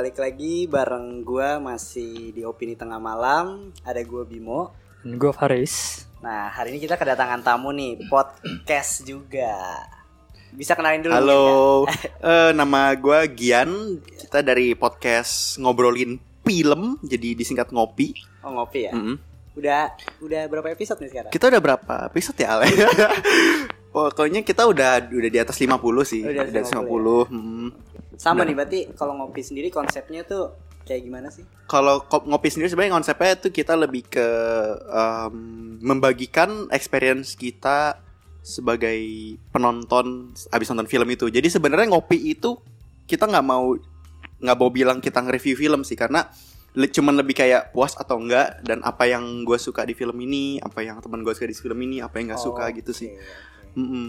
balik lagi bareng gua masih di Opini Tengah Malam. Ada gua Bimo. Dan gue Faris Nah, hari ini kita kedatangan tamu nih, podcast juga. Bisa kenalin dulu. Halo, mungkin, eh, nama gue Gian. Kita dari podcast ngobrolin film, jadi disingkat ngopi. ya? Oh, ngopi ya. Mm-mm. Udah udah berapa episode nih sekarang? Kita udah berapa episode ya, Ale? Pokoknya kita udah udah di atas 50 sih. Oh, di atas Di atas 50, 50. mm. Sama nih, berarti kalau ngopi sendiri konsepnya tuh kayak gimana sih? Kalau ngopi sendiri sebenarnya konsepnya tuh kita lebih ke em, membagikan experience kita sebagai penonton abis nonton film itu. Jadi sebenarnya ngopi itu kita nggak mau nggak mau bilang kita nge-review film sih karena le- cuman lebih kayak puas atau enggak dan apa yang gue suka di film ini, apa yang teman gue suka di film ini, apa yang nggak suka Oh, gitu sih. oke, oke. Mm-mm.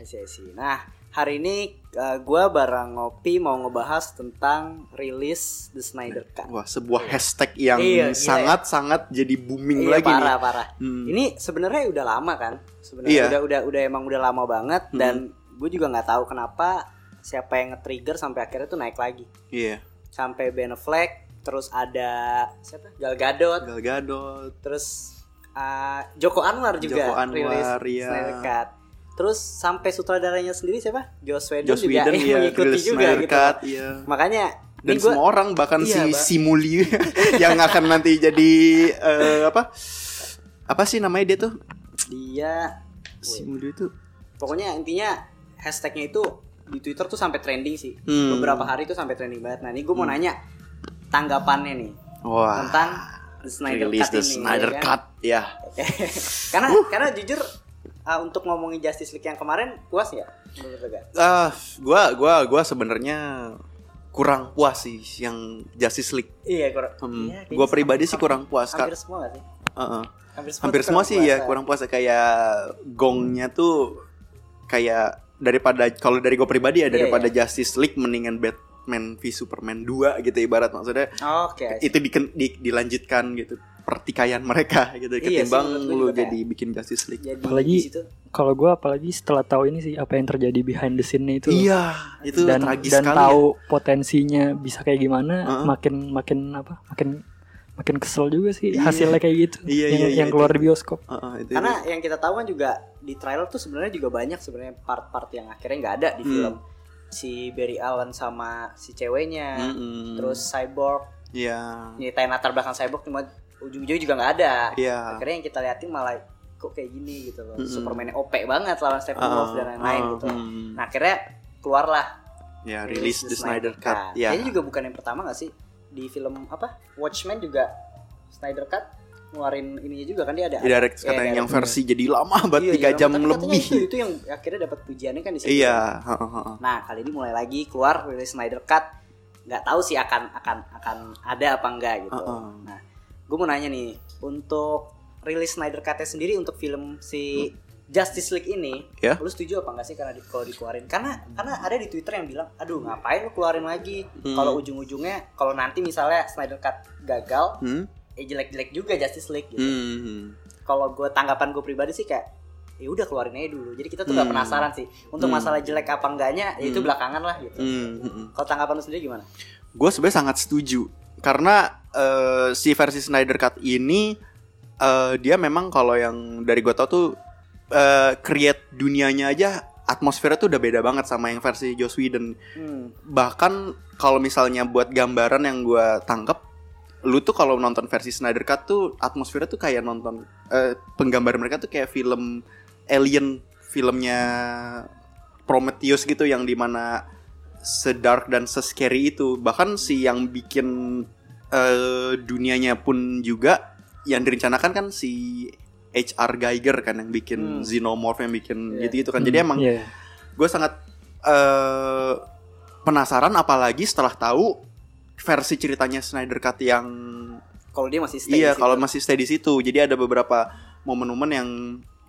See. Nah, hari ini uh, gua bareng ngopi mau ngebahas tentang rilis The Snyder Cut. Wah sebuah hashtag yang Iya, gila ya. sangat-sangat jadi booming Iya, lagi parah, nih. parah. Hmm. Ini sebenarnya udah lama kan? Sebenarnya Iya. udah udah udah emang udah lama banget Hmm. dan gue juga nggak tahu kenapa siapa yang nge-trigger sampai akhirnya tuh naik lagi. Iya. Sampai Ben Affleck, terus ada siapa? Gal Gadot, Gal Gadot. terus uh, Joko Anwar juga Joko Anwar, rilis iya. Snyder Cut. Terus sampai sutradaranya sendiri siapa? Joss Whedon Joss juga Whedon ya, mengikuti rilis juga Snyder gitu. Cut, iya. Makanya dan gua- semua orang bahkan Iya, si Mbak. Simuli yang akan nanti jadi eh, apa apa sih namanya dia tuh dia Simuli itu pokoknya intinya hashtagnya itu di Twitter tuh sampai trending sih Hmm. beberapa hari itu sampai trending banget nah ini gue mau nanya tanggapannya nih wah tentang The Snyder rilis Cut the ini Snyder ya kan? Cut ya karena karena jujur uh, untuk ngomongin Justice League yang kemarin puas ya menurut lo gak? ah gua gua gua sebenarnya kurang puas sih yang Justice League. Iya kurang. Hmm, iya, kayaknya gua pribadi sih kurang puas hampir semua gak sih? Heeh. hampir semua, hampir semua sih ya puas. kurang puas. Kayak gongnya tuh kayak daripada kalau dari gue pribadi ya Iya, daripada Justice League mendingan Batman v Superman 2 gitu ibarat maksudnya. Oke I see. itu diken- di- dilanjutkan gitu pertikaian mereka gitu Iya sih, ketimbang gue lu jadi bikin Justice League. jadi Apalagi di situ Kalau gue apalagi setelah tahu ini sih Apa yang terjadi behind the scene-nya itu Iya, itu dan tragis dan sekali. tahu potensinya bisa kayak gimana Heeh. makin makin apa makin makin kesel juga sih Iya. hasilnya kayak gitu Iya, yang, iya, iya, yang keluar itu. di bioskop ya. Heeh, itu, karena itu. yang kita tahu kan juga di trailer tuh sebenarnya juga banyak sebenarnya part-part yang akhirnya nggak ada di Hmm. film si Barry Allen sama si ceweknya Mm-mm. terus cyborg Iya. nyeritain latar belakang cyborg cuma ujung-ujungnya juga nggak ada Iya. akhirnya yang kita liatin malah kok kayak gini gitu loh Mm-mm. Superman OP banget lawan Steppenwolf Ah, dan lain-lain ah, gitu hmm. nah akhirnya keluarlah Ya, rilis The Snyder Cut. Cut. Ya. Kayaknya juga bukan yang pertama gak sih di film apa Watchmen juga Snyder Cut ngeluarin ininya juga kan dia ada Direct Iya, katanya yang versi jadi lama banget Iya, 3 iya, jam tapi lebih. Itu, itu yang akhirnya dapat pujiannya kan di situ. Iya, heeh, heeh. Nah kali ini mulai lagi keluar rilis Snyder Cut. Nggak tahu sih akan akan akan ada apa enggak gitu. Uh-uh. Nah, gue mau nanya nih untuk rilis Snyder Cut sendiri untuk film si Justice League ini, Ya. lu setuju apa enggak sih karena di, kalau dikeluarin? Karena karena ada di Twitter yang bilang, aduh ngapain lu keluarin lagi? Hmm. Kalau ujung-ujungnya, kalau nanti misalnya Snyder Cut gagal, Hmm? eh jelek-jelek juga Justice League gitu Hmm. kalau gue tanggapan gue pribadi sih kayak ya udah keluarin aja dulu jadi kita tuh Hmm. penasaran sih untuk Hmm. masalah jelek apa enggaknya ya itu Hmm. belakangan lah gitu Hmm, hmm, hmm. kalau tanggapan lu sendiri gimana gue sebenarnya sangat setuju karena eh, si versi Snyder Cut ini eh, dia memang kalau yang dari gue tau tuh eh, create dunianya aja atmosfernya tuh udah beda banget sama yang versi Joss Whedon hmm. bahkan kalau misalnya buat gambaran yang gue tangkep lu tuh kalau nonton versi Snyder Cut tuh atmosfernya tuh kayak nonton eh, penggambar mereka tuh kayak film Alien filmnya Prometheus gitu yang di mana sedark dan sescary itu bahkan si yang bikin eh, dunianya pun juga yang direncanakan kan si HR Geiger kan yang bikin Hmm. Xenomorph yang bikin Iya. gitu-gitu kan jadi Hmm, emang iya. gue sangat eh penasaran apalagi setelah tahu versi ceritanya Snyder Cut yang Kalau dia masih stay iya kalau masih stay di situ. Jadi ada beberapa momen-momen yang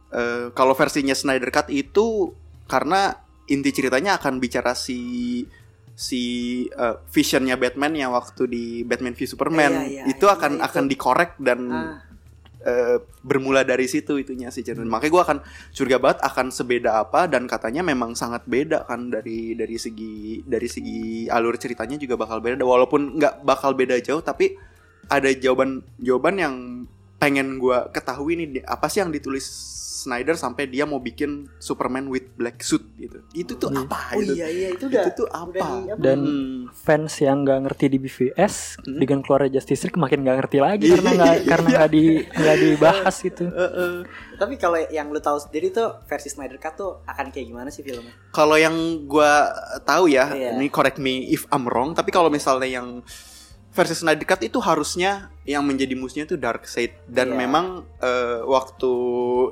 eh, kalau versinya Snyder Cut itu karena inti ceritanya akan bicara si si eh, visionnya Batman yang waktu di Batman v Superman Iya, iya, itu iya, akan itu. akan dikorek dan Ah. eh, bermula dari situ itunya sih Chen. Makanya gue akan curiga banget akan sebeda apa dan katanya memang sangat beda kan dari dari segi dari segi alur ceritanya juga bakal beda walaupun nggak bakal beda jauh tapi ada jawaban jawaban yang pengen gue ketahui nih apa sih yang ditulis Snyder sampai dia mau bikin Superman with black suit gitu. Itu tuh Iya. apa Oh itu? iya iya itu udah itu tuh udah apa? di- apa? Dan Hmm. fans yang nggak ngerti di BVS Hmm. dengan keluarnya Justice League makin nggak ngerti lagi Iya. karena nggak karena nggak di nggak dibahas gitu. Eh. Tapi kalau yang lu tahu sendiri tuh versi Snyder Cut tuh akan kayak gimana sih filmnya? Kalau yang gua tahu ya, Iya. ini correct me if I'm wrong, tapi kalau misalnya yang versi Snyder Cut itu harusnya yang menjadi musuhnya itu Darkseid dan Iya. memang eh, waktu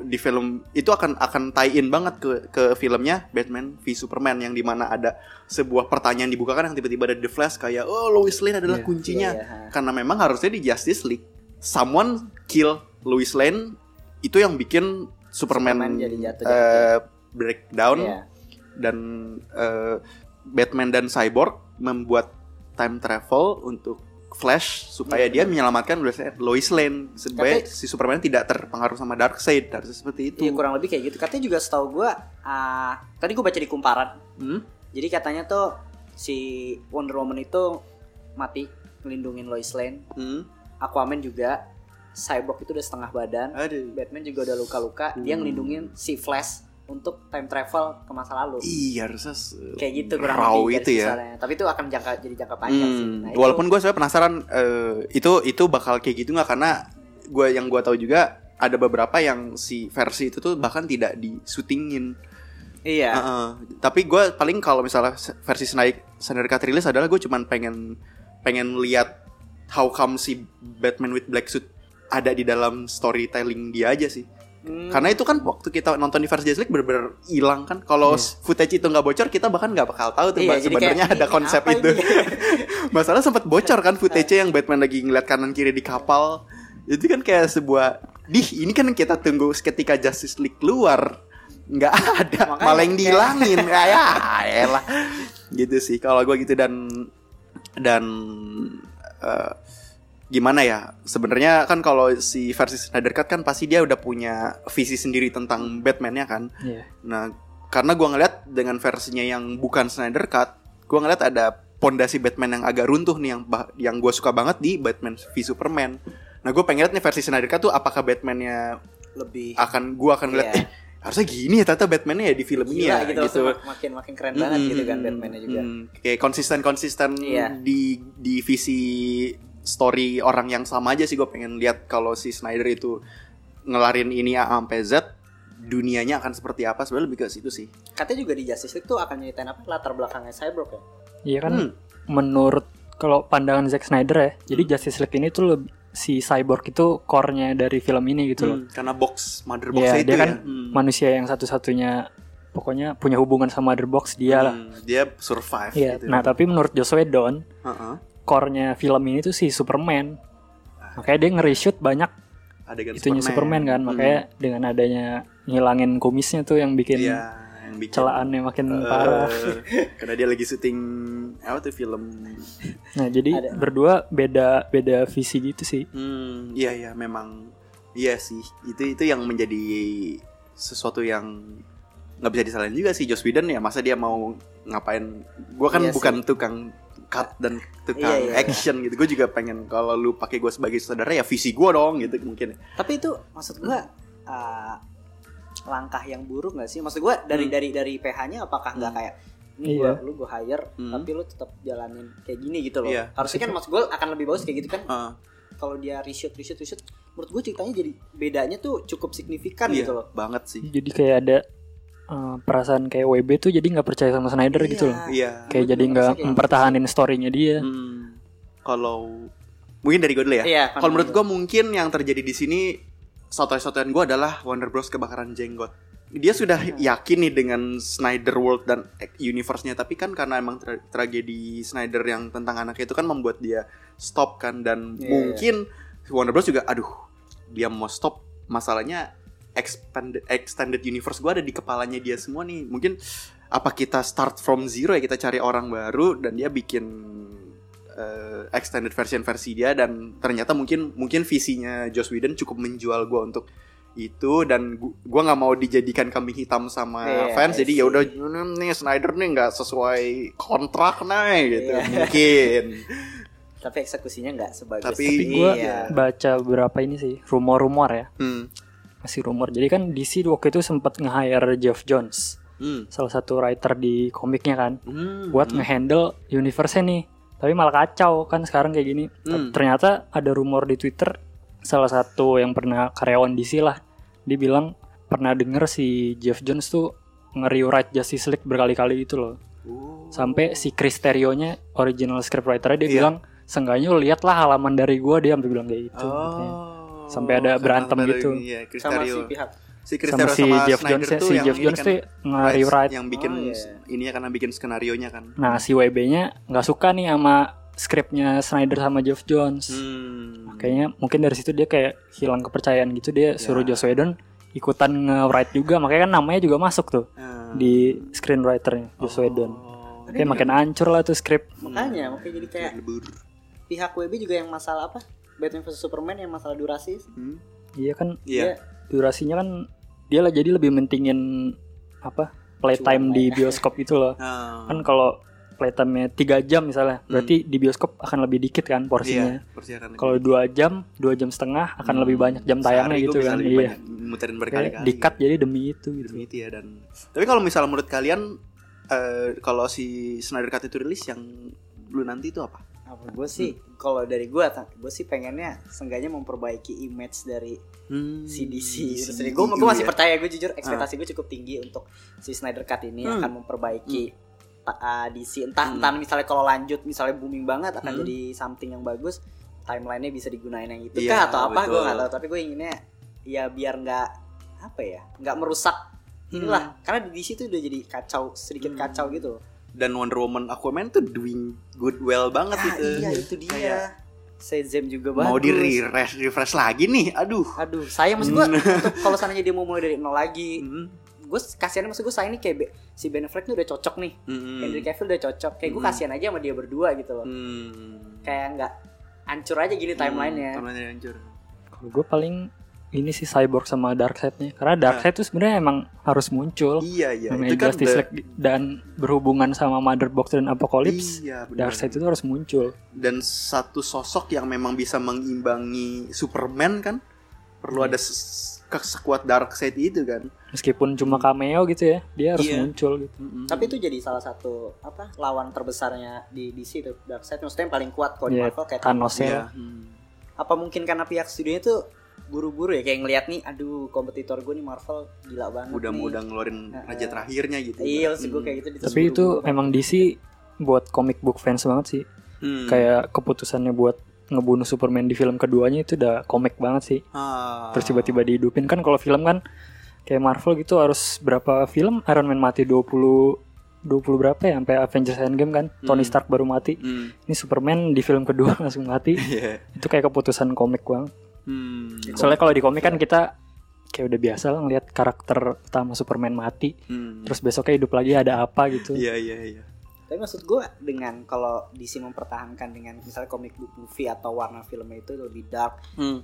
di film itu akan akan tie in banget ke ke filmnya Batman v Superman yang di mana ada sebuah pertanyaan dibukakan yang tiba-tiba ada The Flash kayak oh Lois Lane adalah Iya. kuncinya Iya, iya. karena memang harusnya di Justice League someone kill Lois Lane itu yang bikin Superman, Superman jadi jatuh eh, breakdown Iya. dan eh, Batman dan Cyborg membuat time travel untuk Flash supaya Iya, dia menyelamatkan Lois- Lane supaya Tapi- si Superman tidak terpengaruh sama Darkseid harusnya seperti itu. Iya kurang lebih kayak gitu. Katanya juga setahu gua ah, tadi gua baca di kumparan. Hmm? Jadi katanya tuh si Wonder Woman itu mati ngelindungin Lois Lane, Hmm? Aquaman juga, Cyborg itu udah setengah badan, Aduh. Batman juga udah luka-luka, dia Hmm. ngelindungin si Flash untuk time travel ke masa lalu. Iya harusnya Kayak gitu kurang raw lebih itu ya. besarnya. Tapi itu akan jangka jadi jangka panjang sih. Hmm, Nah, itu- walaupun gue sebenarnya penasaran eh, itu itu bakal kayak gitu nggak karena gue yang gue tahu juga ada beberapa yang si versi itu tuh bahkan tidak disutingin. iya. Heeh. tapi gue paling kalau misalnya versi Snyder Snyder Cut rilis adalah gue cuman pengen pengen lihat how come si Batman with Black Suit ada di dalam storytelling dia aja sih. Hmm. Karena itu kan waktu kita nonton di versi Justice League bener-bener hilang kan. Kalau footage itu nggak bocor kita bahkan nggak bakal tahu tuh jadi sebenarnya ada "Ini konsep itu. ini?" Masalah sempat bocor kan footage yang Batman lagi ngeliat kanan kiri di kapal. Itu kan kayak sebuah dih ini kan yang kita tunggu ketika Justice League keluar nggak ada Makanya malah yang dihilangin kayak elah gitu sih kalau gue gitu dan dan eh, gimana ya sebenarnya kan kalau si versi Snyder Cut kan pasti dia udah punya visi sendiri tentang Batman-nya kan Iya. Nah, karena gua ngeliat dengan versinya yang bukan Snyder Cut, gua ngeliat ada pondasi Batman yang agak runtuh nih yang bah- yang gue suka banget di Batman v Superman. Nah, gue pengen lihat nih versi Snyder Cut tuh apakah Batman-nya lebih akan gua akan ngeliat Iya. eh harusnya gini ya ternyata Batman-nya ya di film ini gila ya gitu, gitu. makin makin keren banget gitu kan Mm, Batman-nya juga. mm, kayak konsisten-konsisten Iya. di di visi story orang yang sama aja sih gue pengen lihat kalau si Snyder itu ngelarin ini A sampai Z dunianya akan seperti apa sebenarnya lebih ke situ sih. Katanya juga di Justice League tuh akan nyeritain apa latar belakangnya Cyborg ya. Iya kan Hmm. menurut kalau pandangan Zack Snyder ya, jadi Justice League ini tuh lebih si cyborg itu core-nya dari film ini gitu loh. Hmm, karena box mother box Iya, itu dia ya. kan Hmm. manusia yang satu-satunya pokoknya punya hubungan sama Mother Box dia lah. Hmm, dia survive Iya. gitu. Nah, tapi menurut Joss Whedon, Heeh. Core-nya film ini tuh si Superman. Makanya dia nge-reshoot banyak Adegan itunya Superman, kan. Makanya dengan adanya ngilangin kumisnya tuh yang bikin Hmm. Iya, yang bikin celaannya makin eh, parah. karena dia lagi syuting apa tuh film Nah, jadi Ada. berdua beda beda visi gitu sih. Hmm, iya iya memang iya sih. Itu itu yang menjadi sesuatu yang nggak bisa disalahin juga sih Joss Whedon ya. Masa dia mau ngapain? Gua kan Iya bukan tukang cut dan tukang Iya, iya. action gitu. Gue juga pengen kalau lu pakai gue sebagai saudara ya visi gue dong gitu mungkin. Tapi itu maksud gua uh, langkah yang buruk gak sih? Maksud gua dari Hmm. dari dari PH-nya apakah nggak Hmm. kayak ini gua Iya. lu gua hire Hmm. tapi lu tetap jalanin kayak gini gitu loh. Iya. Harusnya kan maksud gua akan lebih bagus kayak gitu kan. Ah, Kalau dia reshoot reshoot reshoot menurut gua ceritanya jadi bedanya tuh cukup signifikan iya, gitu loh. banget sih. Jadi kayak ada uh, perasaan kayak WB tuh jadi nggak percaya sama Snyder gitu loh. Iya. Kayak Gua jadi nggak kayak mempertahanin story-nya dia. Hmm, kalau mungkin dari gue dulu ya. Iya, Kalau menurut gua gue mungkin yang terjadi di sini sotoy-sotoyan gue adalah Warner Bros kebakaran jenggot. dia sudah yakin nih dengan Snyder World dan universe-nya tapi kan karena emang tra- tragedi Snyder yang tentang anaknya itu kan membuat dia stop kan dan Iya, mungkin Warner Bros juga aduh dia mau stop masalahnya expanded extended universe gua ada di kepalanya dia semua nih mungkin apa kita start from zero ya kita cari orang baru dan dia bikin eh, extended version versi dia dan ternyata mungkin mungkin visinya Joss Whedon cukup menjual gua untuk itu dan gu- gua nggak mau dijadikan kambing hitam sama Iya, fans jadi ya udah "Hmm, nih Snyder nih nggak sesuai kontrak nih gitu Iya. mungkin Tapi eksekusinya nggak sebagus. Tapi Tapi gue iya. baca beberapa ini sih rumor-rumor ya, hmm. Masih rumor. Jadi kan DC waktu itu sempat nge-hire Geoff Jones, Hmm. salah satu writer di komiknya kan, Hmm. buat nge-handle universe nih. Tapi malah kacau kan sekarang kayak gini. Hmm. Ternyata ada rumor di Twitter salah satu yang pernah karyawan DC lah, dia bilang pernah denger si Geoff Jones tuh nge-rewrite Justice League berkali-kali gitu loh. Oh. Sampai si Chris Terrio-nya original scriptwriter dia Iya. bilang seenggaknya lu lihat lah halaman dari gua dia sampai bilang kayak gitu. katanya. Sampai ada berantem gitu. Iya, Chris sama si pihak si Chris sama si Jeff Snyder Jones ya, tuh si yang Jeff Jones kan, tuh nge-rewrite. yang bikin Oh, iya. ini ya karena bikin skenario nya kan. Nah, si WB-nya nggak suka nih sama skripnya Snyder sama Jeff Jones. Hmm. Kayaknya mungkin dari situ dia kayak hilang kepercayaan gitu dia suruh Ya. Joss Whedon ikutan nge-write juga. Makanya kan namanya juga masuk tuh Ah. di screenwriternya Joss Whedon. Oh. Kayak makin hancur lah tuh skrip. makanya makanya jadi kayak Lebur. pihak WB juga yang masalah apa? Batman vs Superman yang masalah durasi. Hmm. Iya kan Iya. durasinya kan dia lah jadi lebih mentingin apa playtime di ya. bioskop itu loh. Ah. Kan kalau playtime-nya 3 jam misalnya, berarti di bioskop akan lebih dikit kan porsinya. Hmm. Iya, Kalau dua jam, dua jam setengah akan lebih banyak jam tayangnya Sehari gitu kan. lebih Iya. muterin berkali-kali. di-cut jadi demi itu gitu. Demi itu ya dan tapi kalau misalnya menurut kalian eh, kalau si Snyder Cut itu rilis yang lu nanti itu apa? Apa gue sih kalau dari gue gue sih pengennya seenggaknya memperbaiki image dari Hmm, CDC. Terus gue gue masih ya. Ah. percaya gue jujur ekspektasi gue cukup tinggi untuk si Snyder Cut ini Hmm. akan memperbaiki ta- uh, DC entah Hmm. entah misalnya kalau lanjut misalnya booming banget akan Hmm. jadi something yang bagus timelinenya bisa digunain yang itu Iya, kah atau apa gue nggak tahu tapi gue inginnya ya biar nggak apa ya nggak merusak inilah karena di DC tuh udah jadi kacau sedikit Hmm. kacau gitu. Dan Wonder Woman Aquaman tuh doing good well banget Ah, itu. iya itu dia Kayak Shazam juga bagus mau di refresh refresh lagi nih. Aduh. aduh saya maksud gue untuk kalau sananya dia mau mulai dari nol lagi Hmm. gue kasihan maksud gue saya ini kayak Be- si Ben Affleck ini udah cocok nih Hmm. Henry Cavill udah cocok kayak gue Hmm. kasihan aja sama dia berdua gitu loh Hmm. kayak nggak hancur aja gini timelinenya Hmm, timeline-nya hancur. Kalau gue paling ini sih Cyborg sama Darkseid-nya. Karena Darkseid tuh sebenarnya emang harus muncul. Iya iya. namanya Itu kan Justice the- League dan berhubungan sama Mother Box dan Apocalypse. Iya. Darkseid itu harus muncul. dan satu sosok yang memang bisa mengimbangi Superman kan perlu Iya. ada sekuat Darkseid itu kan. Meskipun cuma cameo gitu ya, dia harus Iya. muncul gitu. tapi itu jadi salah satu apa lawan terbesarnya di DC itu Darkseid maksudnya yang paling kuat kalau di Iya, Marvel kayak Thanos Thanos. ya. Iya. Hmm. apa mungkin karena pihak studionya tuh buru-buru ya kayak ngelihat nih aduh kompetitor gue nih Marvel gila banget Udah nih. udah ngeluarin Heeh. raja terakhirnya gitu. iya maksud gue kayak gitu Tapi itu emang DC buat comic book fans banget sih. Hmm. Kayak keputusannya buat ngebunuh Superman di film keduanya itu udah komik banget sih. Ah. Terus tiba-tiba dihidupin kan kalau film kan kayak Marvel gitu harus berapa film Iron Man mati 20 20 berapa ya sampai Avengers Endgame kan Tony Hmm. Stark baru mati. Hmm. Ini Superman di film kedua langsung mati. Iya. itu kayak keputusan komik banget. Hmm. Soalnya kalau di komik kan kita kayak udah biasa lah ngeliat karakter utama Superman mati, Hmm. terus besoknya hidup lagi ada apa gitu. Iya iya iya. Tapi maksud gue dengan kalau DC mempertahankan dengan misalnya komik book movie atau warna filmnya itu lebih dark, Hmm.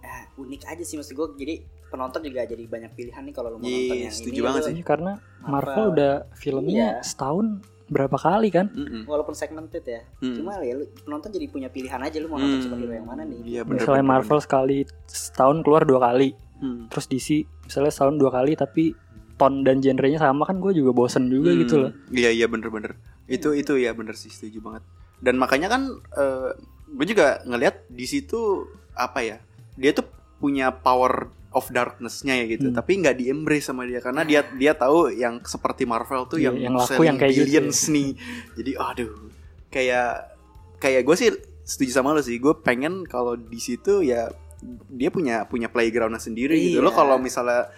eh, unik aja sih maksud gue. Jadi penonton juga jadi banyak pilihan nih kalau lo mau Iya, nonton yang setuju ini. banget lo- sih. Iya, karena Marvel Marvel. udah filmnya Iya. setahun berapa kali kan? Mm-mm. Walaupun segmented ya, Hmm. cuma ya lu, penonton jadi punya pilihan aja lu mau nonton Hmm. superhero yang mana nih. Iya bener, misalnya bener, Marvel sekali setahun keluar dua kali. Hmm. terus DC misalnya setahun dua kali tapi ton dan genrenya sama kan gue juga bosen juga Hmm. gitu loh. Iya iya bener-bener. Itu itu ya bener sih setuju banget. Dan makanya kan gue juga ngelihat di situ apa ya? Dia tuh punya power of darkness-nya ya gitu. Hmm. Tapi nggak di embrace sama dia karena dia dia tahu yang seperti Marvel tuh Iya, yang yang laku yang kayak gitu billions nih. Jadi aduh kayak kayak gue sih setuju sama lo sih. Gue pengen kalau di situ ya dia punya punya playgroundnya sendiri gitu. Lo Iya. kalau misalnya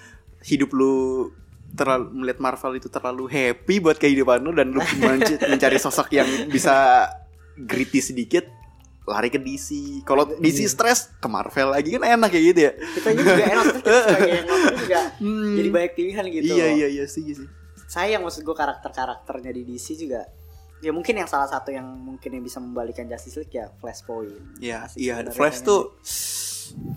hidup lu terlalu melihat Marvel itu terlalu happy buat kehidupan lu dan lu menc- mencari sosok yang bisa gritty sedikit lari ke DC. Kalau DC stres ke Marvel lagi kan enak kayak gitu ya. kita juga enak terus kita sebagai yang nonton juga Hmm. jadi banyak pilihan gitu Iya iya iya sih sih. sayang maksud gue karakter-karakternya di DC juga ya mungkin yang salah satu yang mungkin yang bisa membalikan Justice League ya Flashpoint Iya iya Flash tuh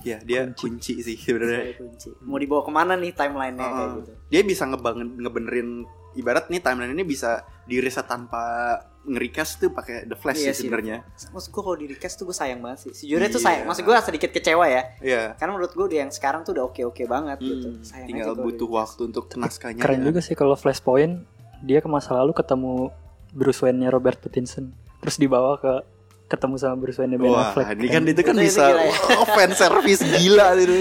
ya dia kunci, sih sebenarnya. Kunci. mau dibawa ke mana nih timelinenya kayak Uh, gitu Dia bisa ngebangun ngebenerin ibarat nih timeline ini bisa di reset tanpa nge-recast tuh pakai The Flash Iya sih sebenarnya. maksud gue kalau di recast tuh gue sayang banget sih sejujurnya tuh Iya. sayang maksud gue sedikit kecewa ya Iya. karena menurut gue yang sekarang tuh udah oke oke banget gitu Hmm, sayang tinggal aja butuh waktu untuk naskahnya. Keren ya. juga sih kalau Flashpoint dia ke masa lalu ketemu Bruce Wayne-nya Robert Pattinson. Terus dibawa ke ketemu sama Bruce Wayne-nya Ben Wah, Affleck. ini kan itu kan Itu- itu bisa gila ya. wah, fan service gila gitu.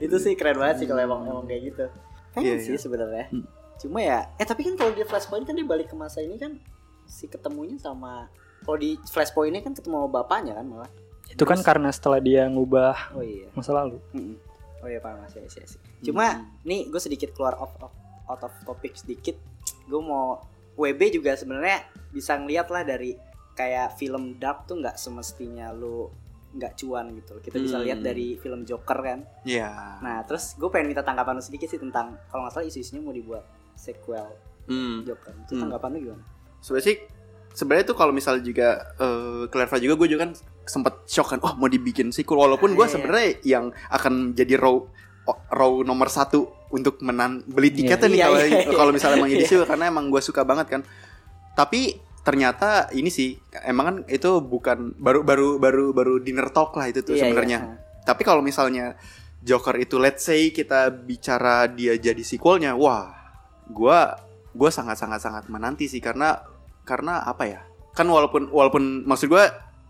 itu sih keren banget sih kalau emang emang kayak gitu pengen Iya, sih iya. sebenarnya Hmm. cuma ya eh tapi kan kalau di Flashpoint kan dia balik ke masa ini kan si ketemunya sama kalau di Flashpoint ini kan ketemu bapaknya kan malah Itu kan karena setelah dia ngubah oh iya masa lalu. Mm-mm. oh iya pak masih sih sih cuma nih gue sedikit keluar off, off out of topic sedikit gue mau WB juga sebenarnya bisa ngeliat lah dari kayak film dark tuh nggak semestinya lu nggak cuan gitu kita bisa Hmm. lihat dari film Joker kan Iya. Nah, terus gue pengen minta tanggapan lu sedikit sih tentang kalau nggak salah isu-isunya mau dibuat sequel Hmm. Joker. Itu Hmm. tanggapan lu gimana? Sebenarnya sih sebenarnya tuh kalau misalnya juga Clarify juga gue juga kan sempet shock kan oh mau dibikin sequel walaupun Ah, gue iya. sebenarnya yang akan jadi raw oh, raw nomor satu untuk menan beli tiketnya nih Iya, kalau iya, iya. kalau misalnya emang jadi Iya. sequel karena emang gue suka banget kan tapi ternyata ini sih emang kan itu bukan baru baru baru baru dinner talk lah itu tuh Iya, sebenarnya iya. tapi kalau misalnya Joker itu let's say kita bicara dia jadi sequelnya, wah, gua gua sangat sangat sangat menanti sih karena karena apa ya? Kan walaupun walaupun maksud gua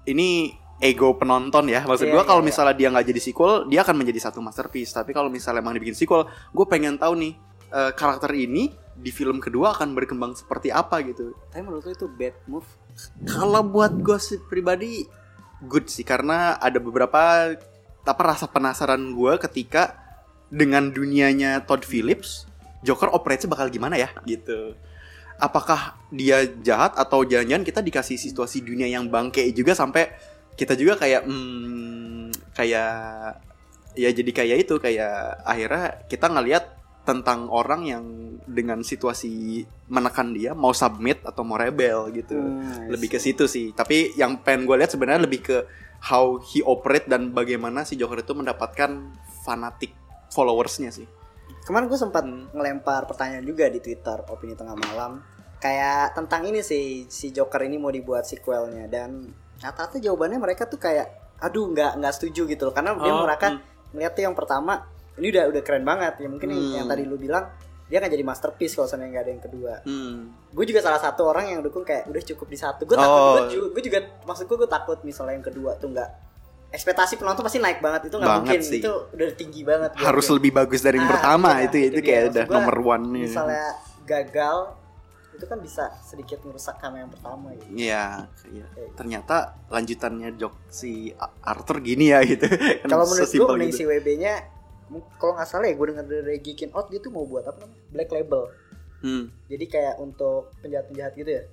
ini ego penonton ya. Maksud Iya, gua iya, kalau iya. misalnya dia nggak jadi sequel, dia akan menjadi satu masterpiece. Tapi kalau misalnya emang dibikin sequel, gue pengen tahu nih eh, karakter ini di film kedua akan berkembang seperti apa gitu. Tapi menurut lu itu bad move? Kalau buat gue sih pribadi good sih karena ada beberapa apa rasa penasaran gue ketika dengan dunianya Todd Phillips Joker operate bakal gimana ya gitu. Apakah dia jahat atau jangan-jangan kita dikasih situasi dunia yang bangke juga sampai kita juga kayak hmm, kayak ya jadi kayak itu kayak akhirnya kita ngelihat tentang orang yang dengan situasi menekan dia mau submit atau mau rebel gitu Hmm, lebih ke situ sih. Tapi yang pengen gue lihat sebenarnya lebih ke how he operate dan bagaimana si Joker itu mendapatkan fanatik followersnya sih. Kemarin gue sempat Hmm. ngelempar pertanyaan juga di Twitter opini tengah malam kayak tentang ini sih si Joker ini mau dibuat sequelnya dan rata-rata jawabannya mereka tuh kayak aduh nggak nggak setuju gitu loh karena dia Oh, mereka melihat tuh yang pertama ini udah udah keren banget ya mungkin yang- Hmm. yang tadi lu bilang dia akan jadi masterpiece kalau seandainya nggak ada yang kedua Hmm. gue juga salah satu orang yang dukung kayak udah cukup di satu gue takut Oh. gue juga, gue juga maksud gue gue takut misalnya yang kedua tuh nggak ekspektasi penonton pasti naik banget itu nggak mungkin sih. itu udah tinggi banget buat Harus lebih bagus dari yang Ah, pertama iya, itu itu kayak Maksud udah nomor one nih. misalnya gagal itu kan bisa sedikit merusak sama yang pertama gitu Iya, iya. ternyata lanjutannya Jok si Arthur gini ya gitu. Kan kalau menurut gue mending gitu. si WB nya kalau nggak salah ya gue dengar dari Geekin Out dia tuh mau buat apa namanya Black Label Hmm. jadi kayak untuk penjahat-penjahat gitu ya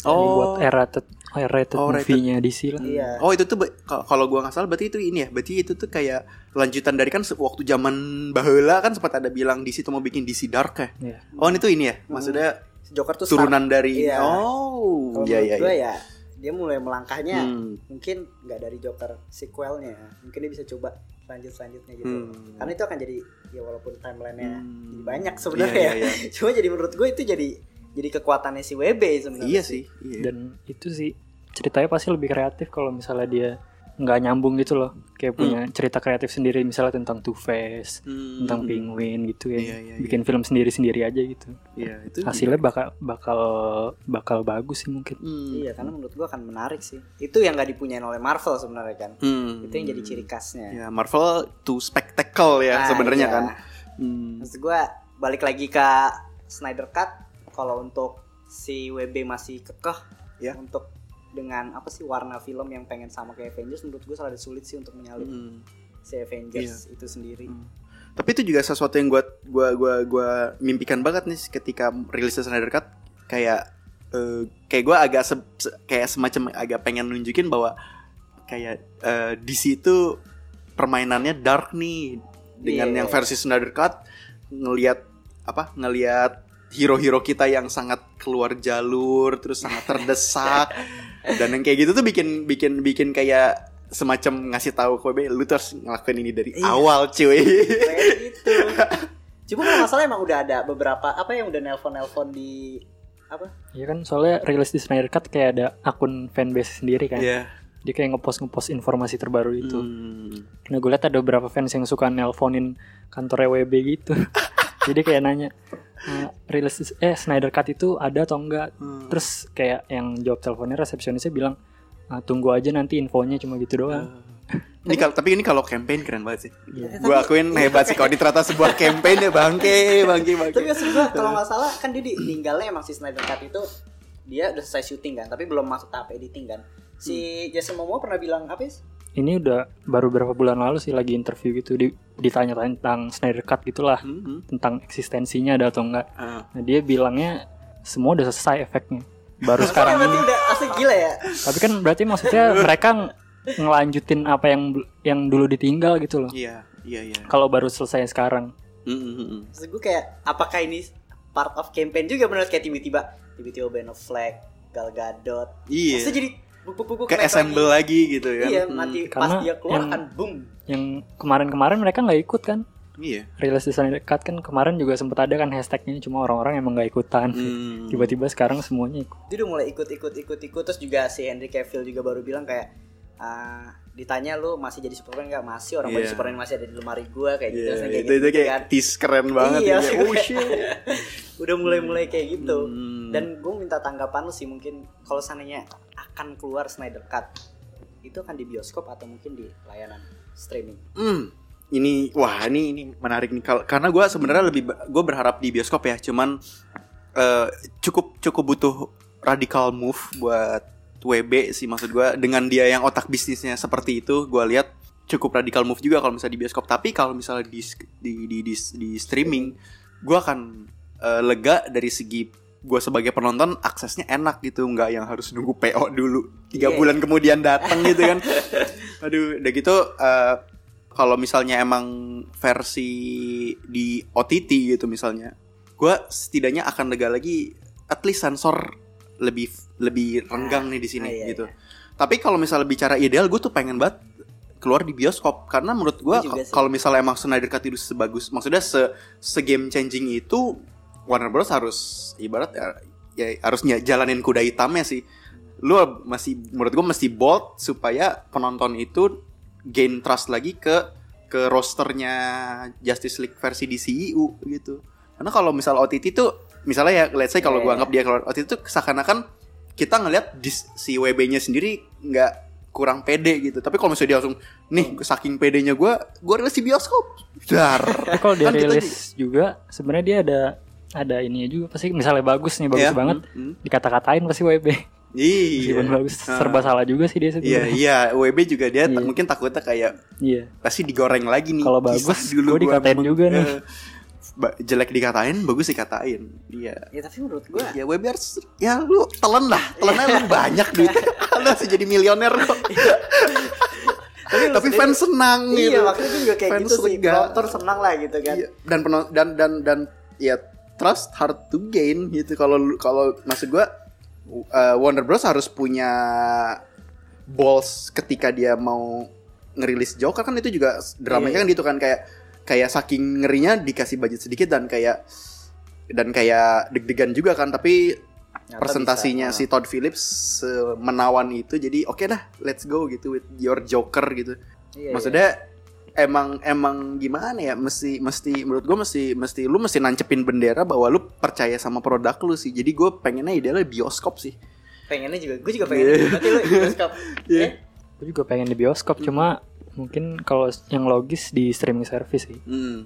Oh. R-rated, R-rated Oh, rated. movie-nya DC lah. iya Oh itu tuh kalau gua nggak salah berarti itu ini ya. Berarti itu tuh kayak lanjutan dari kan waktu zaman baheula kan sempat ada bilang di situ mau bikin DC Dark ya. Iya. Oh itu ini ya. Maksudnya si Joker tuh start- turunan dari Iya. Oh, iya iya. gue iya. ya dia mulai melangkahnya Hmm. mungkin nggak dari Joker sequelnya mungkin dia bisa coba lanjut selanjutnya gitu Hmm. karena itu akan jadi ya walaupun timelinenya Hmm. jadi banyak sebenarnya Iya, iya, ya. cuma jadi menurut gue itu jadi jadi kekuatannya si WB sebenarnya Iya sih. Iya. Dan itu sih ceritanya pasti lebih kreatif kalau misalnya dia nggak nyambung gitu loh. Kayak punya cerita kreatif sendiri misalnya tentang Two Face, Hmm. tentang Penguin gitu ya. Iya, iya, Bikin film sendiri-sendiri aja gitu. Iya itu. Hasilnya bakal bakal bakal bagus sih mungkin. Hmm. iya karena menurut gue akan menarik sih itu yang nggak dipunyain oleh Marvel sebenarnya kan Hmm. itu yang jadi ciri khasnya Ya Marvel too spectacle ya Nah, sebenarnya iya. kan. Hmm. maksud gue balik lagi ke Snyder Cut kalau untuk si WB masih kekeh Ya. untuk dengan apa sih warna film yang pengen sama kayak Avengers menurut gue sangat sulit sih untuk menyalip Hmm. si Avengers itu sendiri Hmm. Tapi itu juga sesuatu yang gua gua gua gua mimpikan banget nih ketika rilis Snyder Cut kayak eh, kayak gua agak se- se- kayak semacam agak pengen nunjukin bahwa kayak eh, DC itu permainannya dark nih dengan Iya. yang versi Snyder Cut ngelihat apa ngelihat hero-hero kita yang sangat keluar jalur terus sangat terdesak dan yang kayak gitu tuh bikin bikin bikin kayak semacam ngasih tahu ke WB lu tuh harus ngelakuin ini dari Iya. awal cuy kayak gitu cuma kalau nggak salah emang udah ada beberapa apa yang udah nelpon nelpon di apa Iya kan soalnya rilis di Snyder Cut kayak ada akun fanbase sendiri kan. Iya. Dia kayak ngepost ngepost informasi terbaru itu. Hmm. Nah gue liat ada beberapa fans yang suka nelponin kantor WB gitu. Jadi kayak nanya "Eh, rilis eh Snyder Cut itu ada atau enggak? Hmm. Terus kayak yang jawab teleponnya resepsionisnya bilang "Ah, tunggu aja nanti infonya cuma gitu doang. Ini kalau tapi ini kalau campaign keren banget sih. Iya. Gua akuin hebat sih kalau ini ternyata sebuah campaign ya bangke, bangke, bangke. tapi kalau nggak salah kan dia di- tinggalnya emang si Snyder Cut itu dia udah selesai syuting kan tapi belum masuk tahap editing kan si Jason Momoa pernah bilang apa sih Ini udah baru beberapa bulan lalu sih lagi interview gitu di, ditanya tentang Snyder Cut gitulah Hmm, hmm. tentang eksistensinya ada atau enggak. Ah. Nah, dia bilangnya semua udah selesai efeknya. Baru sekarang ini. udah asli gila ya Tapi kan berarti maksudnya mereka ng- ngelanjutin apa yang yang dulu ditinggal gitu loh. Iya, iya, iya. Kalau baru selesai sekarang. Hmm, hmm, maksud gue kayak apakah ini part of campaign juga benar kayak tiba-tiba tiba-tiba Ben Affleck Gal Gadot Iya. Maksudnya jadi buku-buku Kayak assemble lagi gitu ya. iya Hmm. nanti Karena pas dia keluar yang- kan boom Yang kemarin-kemarin mereka nggak ikut kan? Iya. Rilis di Snyder Cut kan kemarin juga sempat ada kan hashtagnya cuma orang-orang emang nggak ikutan. Hmm. Tiba-tiba sekarang semuanya ikut. dia udah mulai ikut ikut ikut ikut terus juga si Henry Cavill juga baru bilang kayak ah, ditanya lu masih jadi Superman nggak masih orang baju Iya. Superman masih ada di lemari gua kayak gitu Iya, Terus kayak itu, gitu, itu kayak kan. tease keren banget Iya, ya. sih, Oh shit. udah mulai mulai kayak gitu Hmm. dan gue minta tanggapan lu sih mungkin kalau seandainya akan keluar Snyder Cut. Itu akan di bioskop atau mungkin di layanan streaming. Hmm, ini wah ini ini menarik nih. Karena gue sebenarnya lebih gue berharap di bioskop ya cuman eh, cukup cukup butuh radical move buat WB sih maksud gue dengan dia yang otak bisnisnya seperti itu gue lihat cukup radical move juga kalau misalnya di bioskop. Tapi kalau misalnya di di di, di, di streaming gue akan eh, lega dari segi gue sebagai penonton aksesnya enak gitu nggak yang harus nunggu PO dulu. Tiga Iya. bulan kemudian datang gitu kan. Aduh udah gitu eh, kalau misalnya emang versi di OTT gitu misalnya gue setidaknya akan lega lagi at least sensor lebih lebih renggang nih di sini Ah, iya, gitu. iya. tapi kalau misalnya bicara ideal gue tuh pengen banget keluar di bioskop. Karena menurut gue kalau misalnya emang Snyder Cut itu sebagus maksudnya se se game changing itu Warner Bros. harus ibarat ya, ya harusnya jalanin kuda hitamnya sih. Lu masih menurut gue mesti bold supaya penonton itu gain trust lagi ke ke rosternya Justice League versi DCU gitu. Karena kalau misal OTT tuh misalnya ya let's say kalau Iya, gua iya. anggap dia keluar OTT tuh seakan-akan kita ngelihat si WB-nya sendiri nggak kurang pede gitu. Tapi kalau misalnya dia langsung nih saking pedenya gue gue rilis di bioskop. Dar. Kalau dia Kan kita rilis juga sebenarnya dia ada ada ininya juga pasti misalnya bagus nih bagus Iya, banget hmm, hmm. dikata-katain pasti WB iya meskipun bagus serba salah juga sih dia Iya sebenarnya iya WB juga dia Iya. mungkin takutnya kayak iya pasti digoreng lagi nih. Kalau bagus, dulu gua gua dikatain memang, juga nih. eh, ba- jelek dikatain, bagus dikatain. Iya. ya tapi menurut gue Ya WB harus ya lu telan lah, telannya lu banyak duit. Lu harus jadi milioner kok. tapi, Tapi fans senang iya gitu. maksudnya gue juga kayak Fans gitu sih penonton senang lah gitu kan Iya, dan penon dan dan dan ya trust hard to gain gitu. Kalau kalau maksud gua uh, Warner Bros. harus punya balls ketika dia mau ngerilis Joker kan itu juga dramanya Iya, kan gitu kan. Kayak kayak saking ngerinya dikasih budget sedikit dan kayak dan kayak deg-degan juga kan. Tapi Nyata presentasinya bisa. si Todd Phillips uh, menawan itu jadi oke dah let's go gitu with your Joker gitu. Iya, maksudnya emang emang gimana ya mesti mesti menurut gue mesti mesti lu mesti nancepin bendera bahwa lu percaya sama produk lu sih jadi gue pengennya idealnya bioskop sih iya. pengennya juga gue juga pengen Iya. berarti lu di bioskop Iya. Eh? gue juga pengen di bioskop cuma mungkin kalau yang logis di streaming service sih hmm.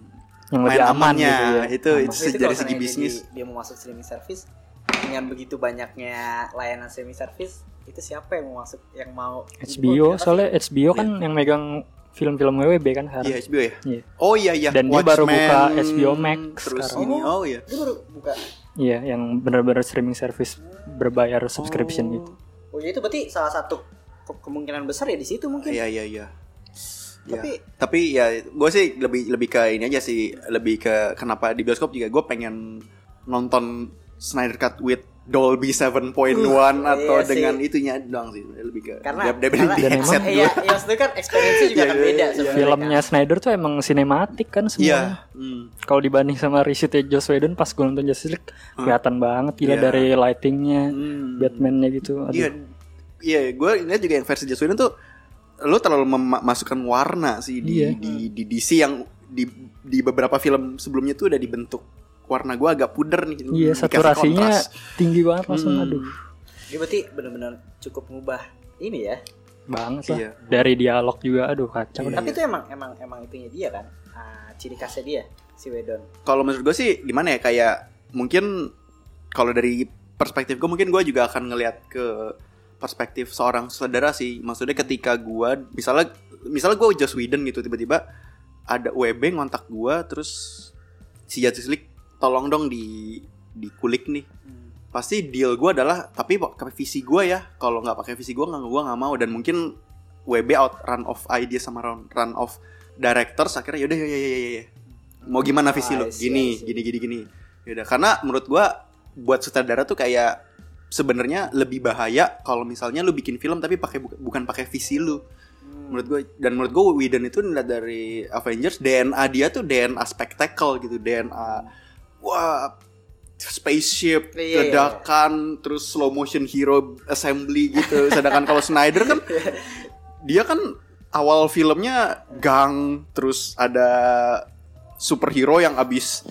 yang lebih aman amannya, gitu ya itu Aman. itu dari segi bisnis dia, dia mau masuk streaming service dengan begitu banyaknya layanan streaming service itu siapa yang mau masuk yang mau HBO soalnya HBO kan Iya. yang megang film-film WWB kan sekarang. Iya HBO ya. Iya. Oh iya iya. Dan dia baru Watchmen, buka HBO Max Terus sekarang. ini oh iya. Itu baru buka. Iya, yang benar-benar streaming service berbayar subscription gitu. Oh ya itu berarti salah satu ke- kemungkinan besar ya di situ mungkin. Iya iya iya. Ya. Tapi- tapi ya gue sih lebih lebih ke ini aja sih lebih ke kenapa di bioskop juga gue pengen nonton Snyder Cut with Dolby 7.1 atau iya sih. dengan itunya doang sih lebih ke Karena- dia- dia- karena- di Dan emang- dulu. Iya, yang itu kan experience-nya juga Iya, akan iya, beda iya. Filmnya kan. Snyder tuh emang sinematik kan Iya. semuanya. hmm. Kalau dibanding sama reshootnya Joss Whedon pas gue nonton Justice League kelihatan banget gila Iya. dari lightingnya, Hmm. Batman-nya gitu. Iya, iya, gue lihat juga yang versi Joss Whedon tuh lo terlalu memasukkan warna sih di, Iya. di di DC yang di di beberapa film sebelumnya tuh udah dibentuk warna gue agak puder nih. Iya, saturasinya kontras. tinggi banget langsung. Hmm. Aduh, Dia berarti benar-benar cukup ngubah ini ya. banget lah. Iya. Dari dialog juga, aduh kacau. Iya. Tapi itu emang emang emang itunya dia kan. Ah, ciri khasnya dia si Wedon. Kalau menurut gue sih gimana ya kayak mungkin kalau dari perspektif gue mungkin gue juga akan ngelihat ke perspektif seorang saudara sih. Maksudnya ketika gue misalnya misalnya gue Joss Whedon gitu tiba-tiba ada WB ngontak gue terus si Justice League tolong dong di dikulik nih. Pasti deal gue adalah tapi pakai visi gue ya. Kalau nggak pakai visi gue nggak gue nggak mau. Dan mungkin WB out run of idea sama run, run of directors akhirnya yaudah ya ya ya ya mau gimana visi Ah, lo see, gini gini gini gini. Yaudah karena menurut gue buat sutradara tuh kayak sebenarnya lebih bahaya kalau misalnya lu bikin film tapi pakai bu- bukan pakai visi lu. Hmm. menurut gue dan menurut gue Whedon itu dari Avengers DNA dia tuh DNA spektakel gitu DNA wah spaceship Iya, iya, ledakan terus slow motion hero assembly gitu sedangkan kalau Snyder kan dia kan awal filmnya gang terus ada superhero yang abis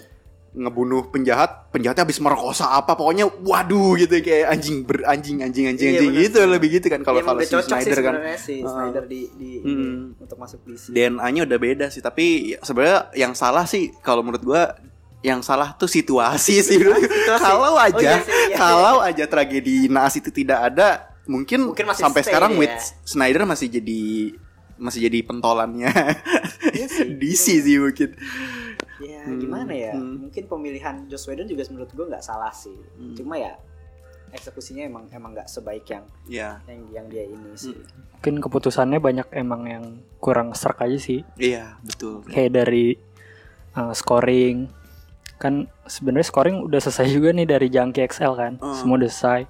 ngebunuh penjahat penjahatnya habis merkosa apa pokoknya waduh gitu kayak anjing ber anjing anjing anjing Iya, anjing bener. gitu lebih gitu kan kalau emang kalau si cocok sih Snyder kan si Uh, Snyder di di Hmm. untuk masuk DC. DNA-nya udah beda sih tapi ya, sebenarnya yang salah sih kalau menurut gua yang salah tuh situasi sih kalau Oh, aja iya sih, iya. kalau aja tragedi naas itu tidak ada mungkin, Mungkin masih sampai stay sekarang dia. with Snyder masih jadi masih jadi pentolannya Iya sih. DC sih mungkin Ya Hmm. gimana ya? Hmm. Mungkin pemilihan Joss Whedon juga menurut gue nggak salah sih. Hmm. Cuma ya eksekusinya emang emang nggak sebaik yang ya yang yang dia ini sih. Mungkin keputusannya banyak emang yang kurang serk aja sih. iya betul Kayak dari uh, scoring kan sebenarnya scoring udah selesai juga nih dari Junkie XL kan. Hmm. Semua udah selesai.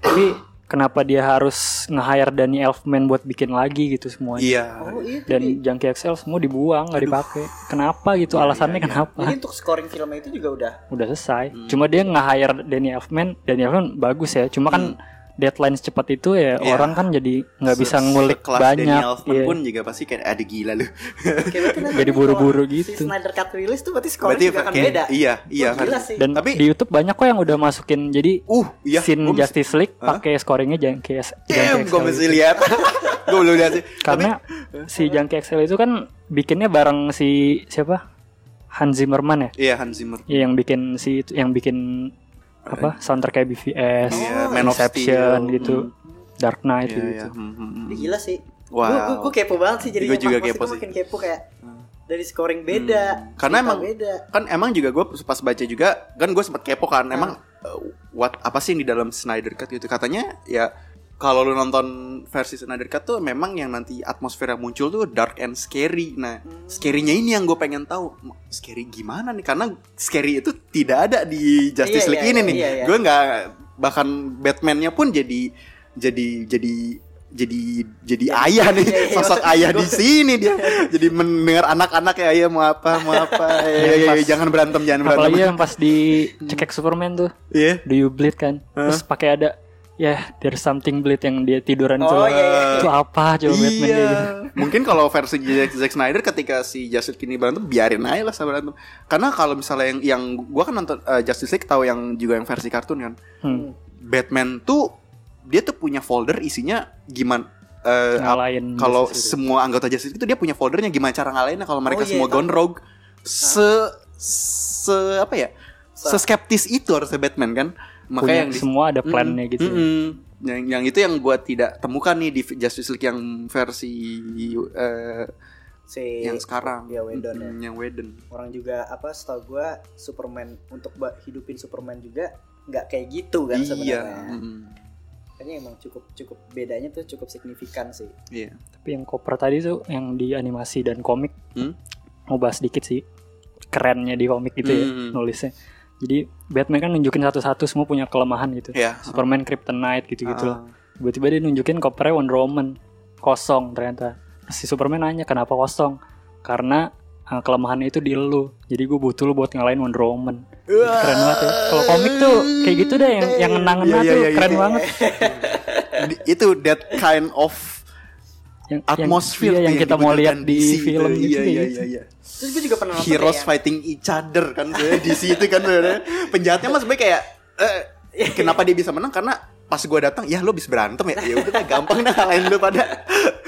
Tapi kenapa dia harus nge-hire Danny Elfman buat bikin lagi gitu semuanya? iya Oh itu Dan Junkie XL semua dibuang, nggak dipakai. Kenapa gitu? Iya, Alasannya iya, iya. kenapa? Jadi untuk scoring filmnya itu juga udah Udah selesai. Hmm. Cuma dia nge-hire Danny Elfman. Danny Elfman bagus ya. Cuma kan deadline secepat itu ya Iya. orang kan jadi nggak bisa ngulik sekelas banyak. Elfman Iya. pun juga pasti kayak ada gila lu Jadi buru-buru gitu. Si Snyder Cut release tuh berarti berarti juga akan beda. iya iya gila kan sih. Dan Tapi- di YouTube banyak kok yang udah masukin jadi uh iya scene gua Justice League Hah? pakai scoringnya Junkie S- Damn, gue mesti lihat gue belum lihat sih Karena si Junkie XL itu kan bikinnya bareng si siapa? Hans Zimmerman ya? iya Hans Zimmer Iya, yang bikin si yang bikin apa? Soundtrack kayak BVS, Iya, Man of Steel. gitu, Dark Knight iya gitu. iya Hmm, hmm, hmm. Gila sih. Wow. Gue gue kepo banget sih jadi Gua juga kepo sih. makin kepo kayak dari scoring beda. Hmm. Karena emang- beda. kan emang juga gue pas baca juga kan gue sempat kepo kan emang uh, what apa sih yang di dalam Snyder Cut gitu katanya ya kalau lu nonton versi Snyder Cut tuh memang yang nanti atmosfer yang muncul tuh dark and scary. Nah scary-nya ini yang gue pengen tahu. Scary gimana nih? Karena scary itu tidak ada di Justice Iya, League iya, ini iya, nih. iya, iya. gue nggak bahkan Batman-nya pun jadi jadi jadi jadi jadi ayah nih. Iya, iya, sosok maksud ayah gua- di sini dia. Jadi mendengar anak-anak ya ayah mau apa mau apa? Ya, ya, ya, Pas- jangan berantem jangan berantem. Apalagi yang pas di cekek Superman tuh, Iya. do you bleed kan? Terus pakai ada ya there's something bleed yang dia tiduran itu. Oh, iya, iya, Itu apa coba Batman Iya. dia gitu. Mungkin kalau versi Zack, Zack Snyder ketika si Justice League ini berantem biarin aja lah sama berantem. Karena kalau misalnya yang yang gua kan nonton uh, Justice League tahu yang juga yang versi kartun kan. Hmm. Batman tuh dia tuh punya folder isinya gimana eh, ap- Ngalahin kalau semua anggota Justice League itu dia punya foldernya gimana cara ngalahinnya kalau mereka Oh, iya, semua gone rogue. Se se apa ya? Se skeptis itu harusnya Batman kan. Punya Makanya yang di- semua ada plannya Mm, gitu. mm-mm. Yang yang itu yang gua tidak temukan nih di Justice League yang versi eh, si yang sekarang ya Whedon ya. Mm, yang Whedon orang juga apa setahu gua Superman untuk hidupin Superman juga nggak kayak gitu kan iya sebenarnya mm, kayaknya emang cukup cukup bedanya tuh cukup signifikan sih iya Tapi yang koper tadi tuh yang di animasi dan komik Hmm? mau bahas dikit sih kerennya di komik gitu ya Hmm. nulisnya. Jadi Batman kan nunjukin satu-satu semua punya kelemahan gitu. ya Superman Kryptonite gitu-gitu lah. Tiba-tiba dia nunjukin kopernya Wonder Woman kosong ternyata. Si Superman nanya kenapa kosong? Karena uh, kelemahannya itu di lu. Jadi gue butuh lu buat ngalahin Wonder Woman. Keren banget ya. Kalau komik tuh kayak gitu deh yang yang ngena-ngena Iya, tuh iya, iya, keren iya. banget. Itu that kind of Yang, atmosphere yang, iya, yang kita mau lihat di DC film itu. gitu iya, iya, iya, iya. terus gue juga pernah nonton heroes kayak yang- fighting each other kan di situ kan penjahatnya mas sebenarnya kayak eh, kenapa dia bisa menang? Karena pas gue datang ya lo bisa berantem ya? Ya udah dah, gampang dah kalahin lu pada.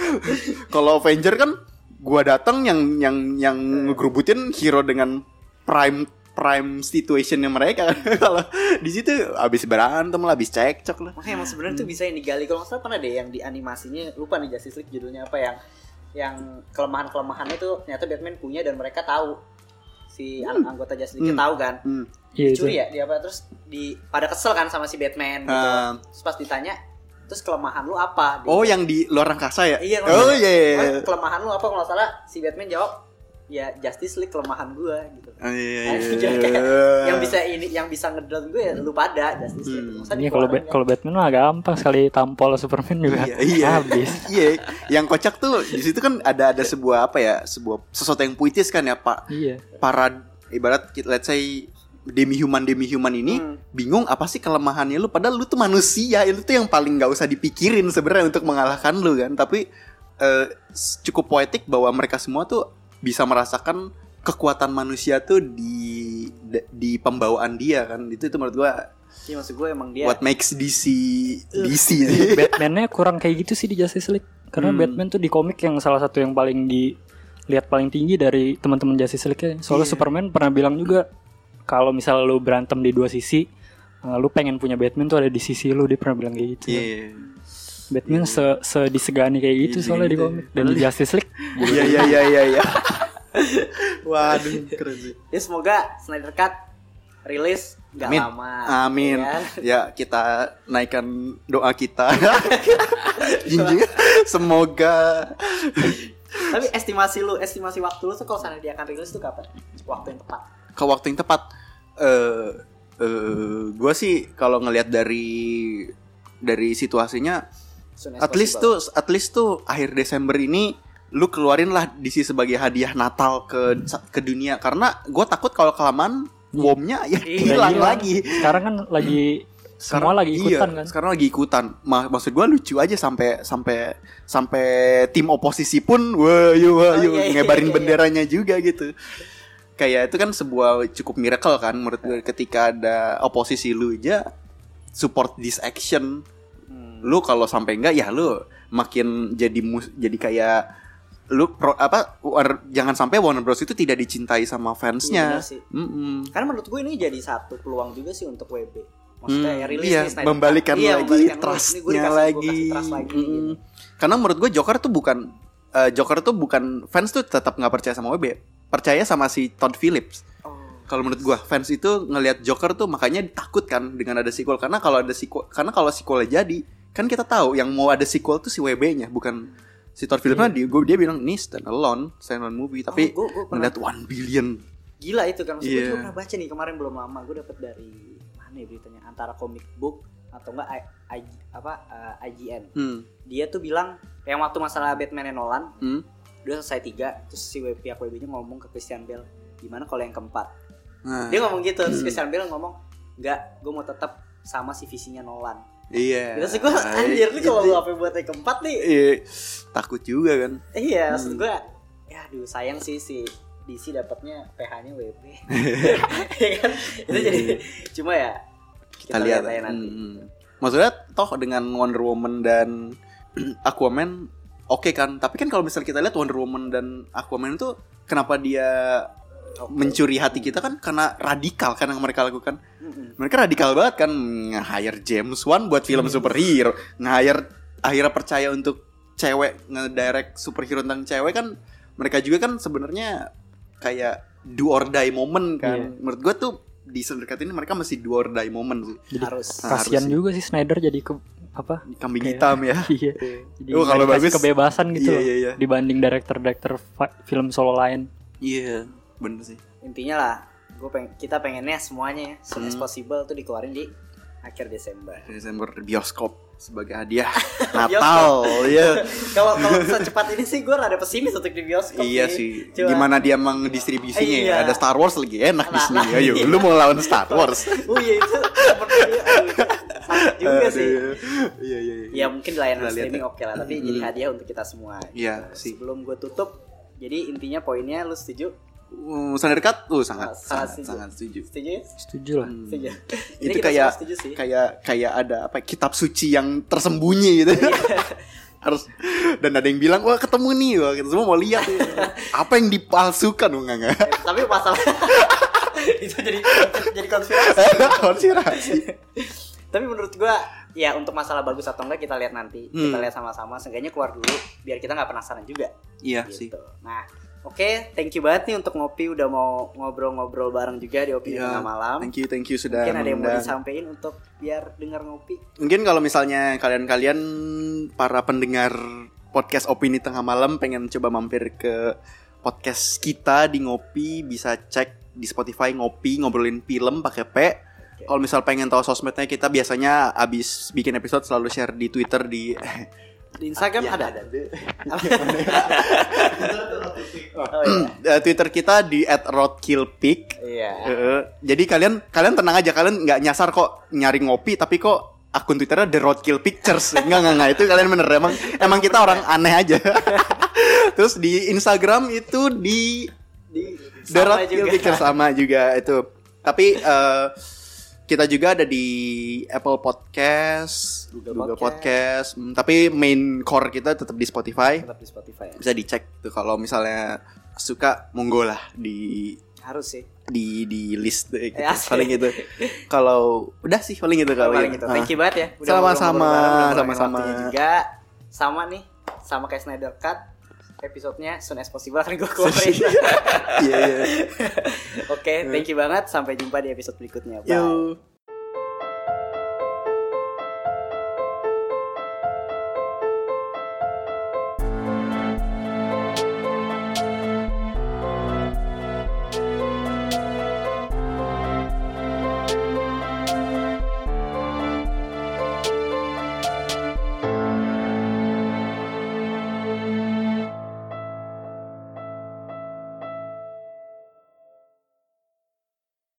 Kalau Avenger kan gue datang yang yang yang ngegerubutin hero dengan prime prime situationnya mereka. Kalau di situ abis berantem lah abis cekcok lah. Makanya emang sebenarnya tuh bisa yang digali. Kalau nggak salah pernah deh yang di animasinya lupa nih Justice League judulnya apa yang yang kelemahan kelemahannya tuh ternyata Batman punya dan mereka tahu. Si an- anggota Justice League Hmm. tahu kan? Hmm. Iya, itu. curi ya? Dia apa? Terus di pada kesel kan sama si Batman gitu. Ah. terus pas ditanya terus kelemahan lu apa? Dia oh yang di luar angkasa ya? Iya oh iya iya. "Oh, kelemahan lu apa? Kalau nggak salah si Batman jawab ya Justice League kelemahan gua gitu Oh, iya, iya, dia iya. kayak, yang bisa ini yang bisa ngedrone gue ya lu pada Justice League Hmm. Iya kalau kalau Batman mah gampang sekali tampol Superman juga Iya, iya. habis. Iya, yang kocak tuh di situ kan ada ada sebuah apa ya, sebuah sesuatu yang puitis kan ya, Pak. Iya. Para ibarat let's say demi human demi human ini Hmm. bingung apa sih kelemahannya lu padahal lu tuh manusia itu tuh yang paling nggak usah dipikirin sebenarnya untuk mengalahkan lu kan tapi eh, s- cukup poetik bahwa mereka semua tuh bisa merasakan kekuatan manusia tuh di di pembawaan dia kan itu itu menurut gua Iya maksud gue emang dia what makes DC DC sih Batman-nya kurang kayak gitu sih di Justice League. Karena Hmm. Batman tuh di komik yang salah satu yang paling dilihat paling tinggi dari teman-teman Justice League ya. Soalnya Iya. Superman pernah bilang juga kalau misal lu berantem di dua sisi, eh, lu pengen punya Batman tuh ada di sisi lu dia pernah bilang kayak gitu. Iya. Batman se, se disegani kayak gitu soalnya di komik dan di Justice League. Iya iya iya iya iya. Waduh, keren sih. Ya semoga Snyder Cut rilis nggak Amin. lama. Amin. ya kan? Ya, kita naikkan doa kita. Jinjing. Semoga Tapi estimasi lu, estimasi waktu lu tuh kalau sana dia akan rilis tuh kapan? Waktu yang tepat. ke waktu yang tepat. Eh eh gue sih kalau ngelihat dari dari situasinya Soon at least possible. tuh at least tuh akhir Desember ini lu keluarin lah DC sebagai hadiah Natal ke ke dunia karena gue takut kalau kelamaan womnya ya Iya, hilang hilang. lagi Sekarang kan lagi semua Sekarang- lagi ikutan iya, kan. Sekarang lagi ikutan. Ma- maksud gua lucu aja sampai sampai sampai tim oposisi pun wah yuk wah Oh, iya, iya, ngebarin iya, iya. benderanya juga gitu. Kayak itu kan sebuah cukup miracle kan menurut gue ketika ada oposisi lu aja support this action. Lu kalau sampai enggak ya lu makin jadi mus jadi kayak lu pro, apa Warner- jangan sampai Warner Bros itu tidak dicintai sama fansnya. sih. Mm-mm. Karena menurut gue ini jadi satu peluang juga sih untuk WB. Maksudnya Hmm, ya rilis iya, nih Snyder membalikan Iya, lagi membalikan. Trustnya dikasih- lagi. trust lagi Mm-mm. gitu. Karena menurut gue Joker tuh bukan eh, Joker tuh bukan fans tuh tetap nggak percaya sama WB, percaya sama si Todd Phillips. Oh. Kalau menurut gue fans itu ngelihat Joker tuh makanya takut kan dengan ada sequel karena kalau ada sequel karena kalau sequelnya jadi kan kita tahu yang mau ada sequel tuh si WB-nya bukan si Todd Phillips. Nah, dia, gua- dia bilang ini stand alone, stand alone movie tapi Oh, gua- ngeliat one billion. Gila itu kan. Maksud gue Iya. pernah baca nih kemarin belum lama. Gue dapet dari mana ya beritanya? Antara comic book atau enggak I, I- apa eh, IGN. Hmm. Dia tuh bilang yang waktu masalah Batman Nolan Hmm. udah selesai tiga terus si W- pihak WB nya ngomong ke Christian Bale gimana kalau yang keempat Nah, dia ngomong gitu terus Hmm. Christian Bale ngomong enggak gue mau tetap sama si visinya Nolan iya. terus gue anjir nih kalau lu apa buat yang keempat nih Iya, takut juga kan. iya Hmm. maksud gue ya aduh sayang sih si DC dapatnya PH-nya WB ya kan itu jadi cuma ya Kita, lihat aja nanti Hmm. Maksudnya toh dengan Wonder Woman dan Aquaman oke kan, tapi kan kalau misalnya kita lihat Wonder Woman dan Aquaman itu kenapa dia mencuri hati kita kan karena radikal kan yang mereka lakukan. Mereka radikal banget kan nge-hire James Wan buat film superhero, nge-hire akhirnya percaya untuk cewek nge-direct superhero tentang cewek kan mereka juga kan sebenarnya kayak do or die moment kan. Iya. Menurut gua tuh di Snyder Cut ini mereka masih do or die moment sih. harus Ah, Kasian harus juga sih Snyder jadi ke apa? Kambing Kayak- hitam ya. Iya. Jadi Oh, kalau bagus. kebebasan gitu Iya, loh, iya, iya. dibanding director-director fa- film solo lain. Iya, bener sih. intinya lah gue peng kita pengennya semuanya ya as Hmm. possible tuh dikeluarin di akhir Desember Desember bioskop sebagai hadiah Natal ya. kalau kalau secepat ini sih gue rada pesimis untuk di bioskop iya sih. Cuma- Gimana dia mendistribusinya Iya. ya? Ada Star Wars lagi enak di Nah, sini. nah, Ayo, iya. lu mau lawan Star Wars. oh iya itu juga sih. Iya, iya, iya. ya mungkin di layanan lihat streaming ya. oke lah tapi jadi hadiah untuk kita semua Iya, Gitu. sih. sebelum gue tutup jadi intinya poinnya lu setuju Uh, Snyder Cut tuh sangat Ah, sangat sangat setuju. sangat setuju. setuju ya? Setuju lah. Hmm. setuju Itu kita kayak sih kayak kayak ada apa kitab suci yang tersembunyi gitu. Iya. Harus dan ada yang bilang wah ketemu nih wah kita semua mau lihat ya. apa yang dipalsukan enggak enggak. tapi masalah itu jadi jadi konspirasi Konspirasi. tapi menurut gua ya untuk masalah bagus atau enggak kita lihat nanti kita Hmm. lihat sama-sama seenggaknya keluar dulu biar kita nggak penasaran juga Iya sih. gitu nah oke thank you banget nih untuk ngopi udah mau ngobrol-ngobrol bareng juga di opini Iya. tengah malam Thank you, thank you sudah mungkin ada yang mau disampaikan untuk biar dengar ngopi Mungkin kalau misalnya kalian-kalian para pendengar podcast opini tengah malam pengen coba mampir ke podcast kita di ngopi bisa cek di Spotify ngopi ngobrolin film pakai P. Kalau misal pengen tahu sosmednya kita biasanya abis bikin episode selalu share di Twitter di di Instagram Ya, ada oh, Eh, iya. Twitter kita di @roadkillpic. iya Heeh. jadi kalian kalian tenang aja kalian nggak nyasar kok nyari ngopi tapi kok akun twitternya The Roadkill Pictures nggak nggak nggak itu kalian bener emang emang kita orang aneh aja terus di Instagram itu di di The Roadkill. Pictures sama juga itu tapi eh, kita juga ada di Apple Podcast Google Google, Podcast. Podcast, Hmm, tapi main core kita tetap di Spotify tetap di Spotify bisa dicek tuh kalau misalnya suka monggo lah di harus sih di di list deh, gitu. Eh, asik. paling gitu. Kalau udah sih paling gitu kali. paling gitu. Thank you banget ya. Sama-sama, sama-sama. juga. Sama nih, sama kayak Snyder Cut. Episodenya soon as possible akan gue keluarin. Iya iya. Oke, thank you banget. Sampai jumpa di episode berikutnya. Bye. Yo.